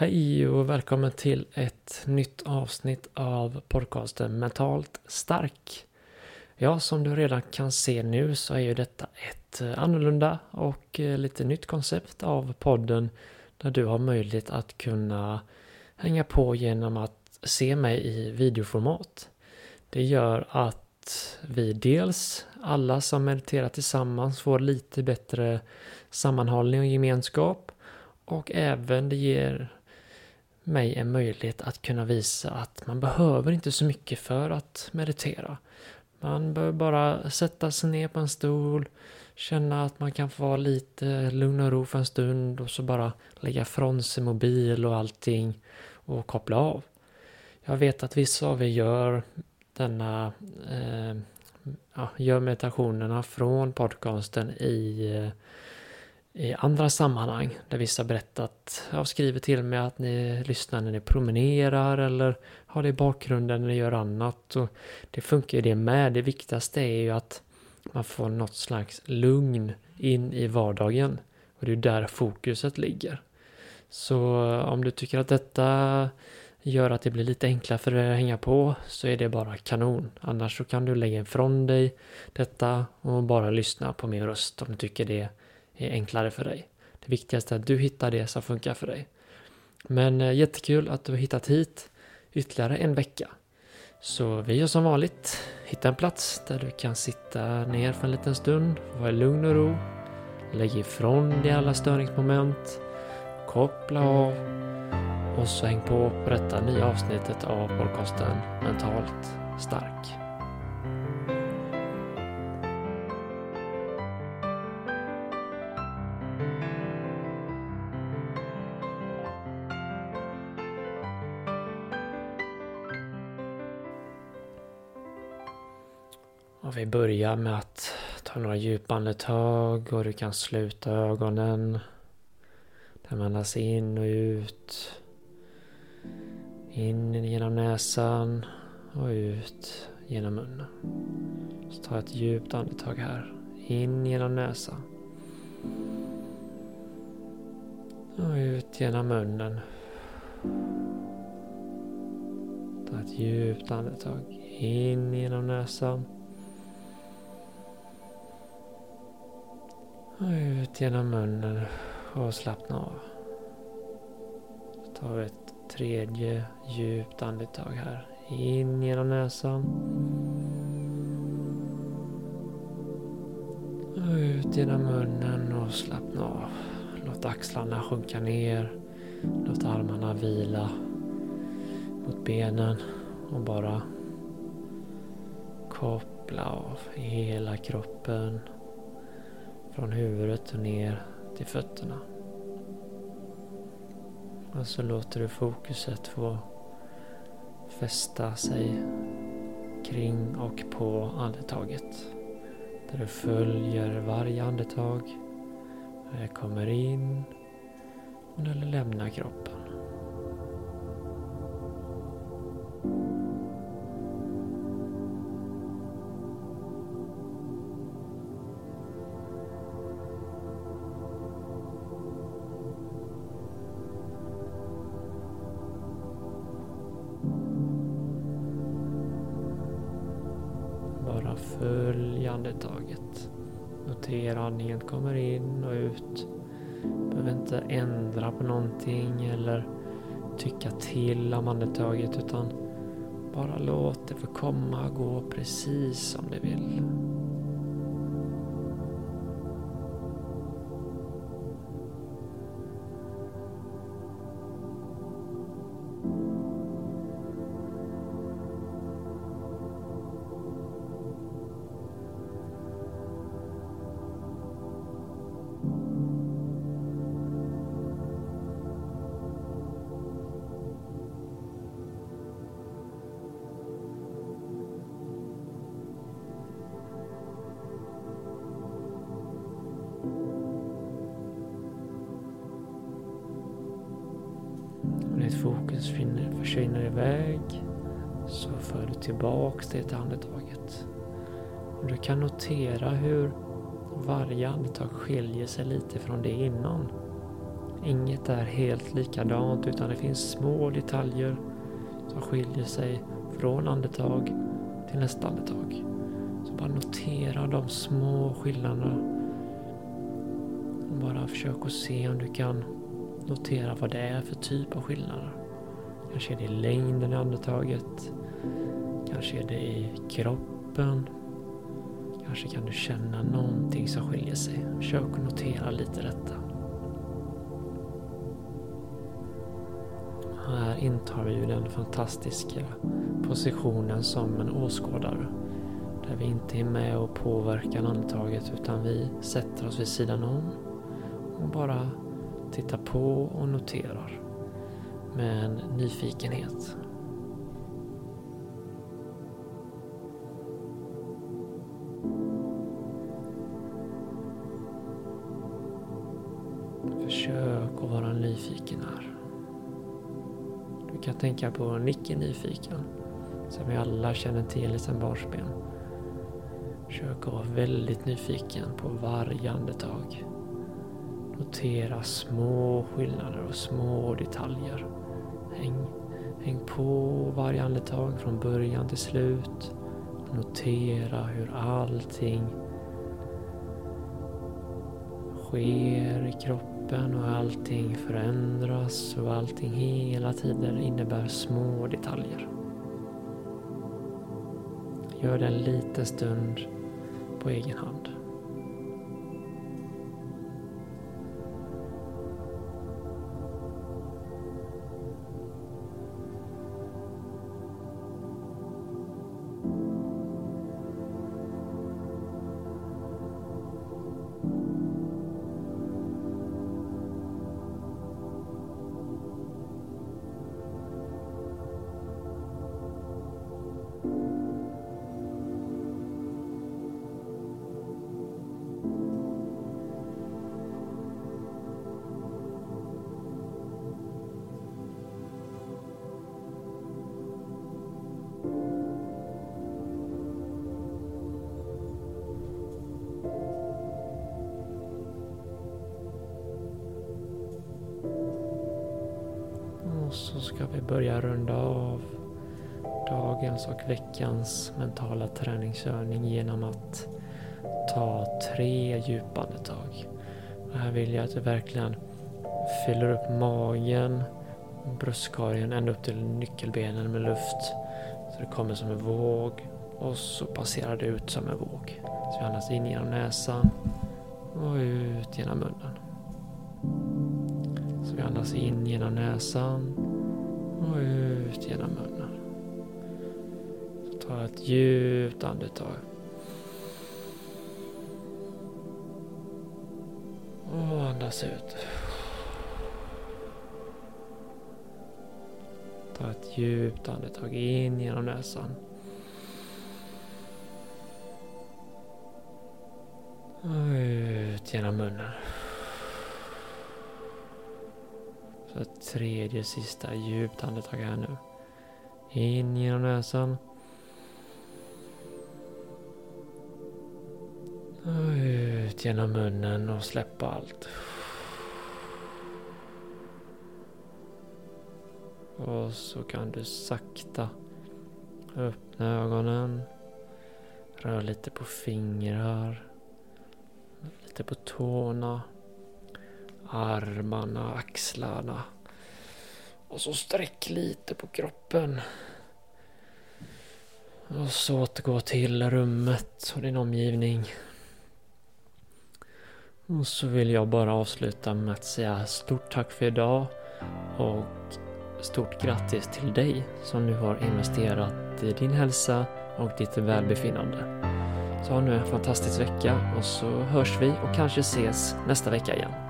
Hej och välkommen till ett nytt avsnitt av podcasten Mentalt Stark. Ja, som du redan kan se nu så är ju detta ett eh, annorlunda och eh, lite nytt koncept av podden där du har möjlighet att kunna hänga på genom att se mig i videoformat. Det gör att vi dels alla som mediterar tillsammans får lite bättre sammanhållning och gemenskap och även det ger mig en möjlighet att kunna visa att man behöver inte så mycket för att meditera. Man behöver bara sätta sig ner på en stol, känna att man kan få vara lite lugn och ro för en stund och så bara lägga från sig mobil och allting och koppla av. Jag vet att vissa av er gör denna eh, ja, gör meditationerna från podcasten i eh, i andra sammanhang där vissa berättat, ja, skriver till mig att ni lyssnar när ni promenerar eller har det i bakgrunden när ni gör annat. Och det funkar ju det med. Det viktigaste är ju att man får något slags lugn in i vardagen. Och det är där fokuset ligger. Så om du tycker att detta gör att det blir lite enklare för dig att hänga på så är det bara kanon. Annars så kan du lägga ifrån dig detta och bara lyssna på min röst om du tycker det är enklare för dig. Det viktigaste är att du hittar det som funkar för dig. Men eh, jättekul att du har hittat hit ytterligare en vecka. Så vi gör som vanligt. Hitta en plats där du kan sitta ner för en liten stund, vara i lugn och ro. Lägg ifrån dig alla störningsmoment. Koppla av. Och så häng på på detta nya avsnittet av podcasten Mentalt Stark. Och vi börjar med att ta några djupa andetag och du kan sluta ögonen. Den andas in och ut. In genom näsan och ut genom munnen. Så ta ett djupt andetag här. In genom näsan. Och ut genom munnen. Ta ett djupt andetag. In genom näsan. Och ut genom munnen och slappna av. Så tar vi ett tredje djupt andetag här. In genom näsan. Och ut genom munnen och slappna av. Låt axlarna sjunka ner. Låt armarna vila mot benen och bara koppla av hela kroppen från huvudet och ner till fötterna. Och så låter du fokuset få fästa sig kring och på andetaget. Där du följer varje andetag. När det kommer in och när det lämnar kroppen. Andetaget. Notera andningen kommer in och ut. Behöver inte ändra på någonting eller tycka till om andetaget utan bara låt det få komma och gå precis som det vill. Fokus försvinner, iväg så för du tillbaks det till andetaget. Och du kan notera hur varje andetag skiljer sig lite från det innan. Inget är helt likadant utan det finns små detaljer som skiljer sig från andetag till nästa andetag. Så bara notera de små skillnaderna. Bara försök att se om du kan notera vad det är för typ av skillnader. Kanske är det i längden i andetaget. Kanske är det i kroppen. Kanske kan du känna någonting som skiljer sig. Försök att notera lite detta. Här intar vi ju den fantastiska positionen som en åskådare. Där vi inte är med och påverkar andetaget utan vi sätter oss vid sidan om och bara tittar på och noterar med en nyfikenhet. Försök att vara nyfiken här. Du kan tänka på Nicke Nyfiken, som vi alla känner till sedan barnsben. Försök att vara väldigt nyfiken på varje andetag. Notera små skillnader och små detaljer. Häng, häng på varje andetag från början till slut. Notera hur allting sker i kroppen och allting förändras och allting hela tiden innebär små detaljer. Gör det en liten stund på egen hand. Ska vi börja runda av dagens och veckans mentala träningsövning genom att ta tre djupa andetag. Och här vill jag att du verkligen fyller upp magen, bröstkorgen ända upp till nyckelbenen med luft. Så det kommer som en våg och så passerar det ut som en våg. Så vi andas in genom näsan och ut genom munnen. Så vi andas in genom näsan och ut genom munnen. Så ta ett djupt andetag. Och andas ut. Ta ett djupt andetag in genom näsan. Och ut genom munnen. Så ett tredje sista djupt andetag här nu. In genom näsan. Och ut genom munnen och släppa allt. Och så kan du sakta öppna ögonen. Rör lite på fingrar. Lite på tårna. Armarna, axlarna. Och så sträck lite på kroppen. Och så återgå till rummet och din omgivning. Och så vill jag bara avsluta med att säga stort tack för idag och stort grattis till dig som nu har investerat i din hälsa och ditt välbefinnande. Så ha nu en fantastisk vecka och så hörs vi och kanske ses nästa vecka igen.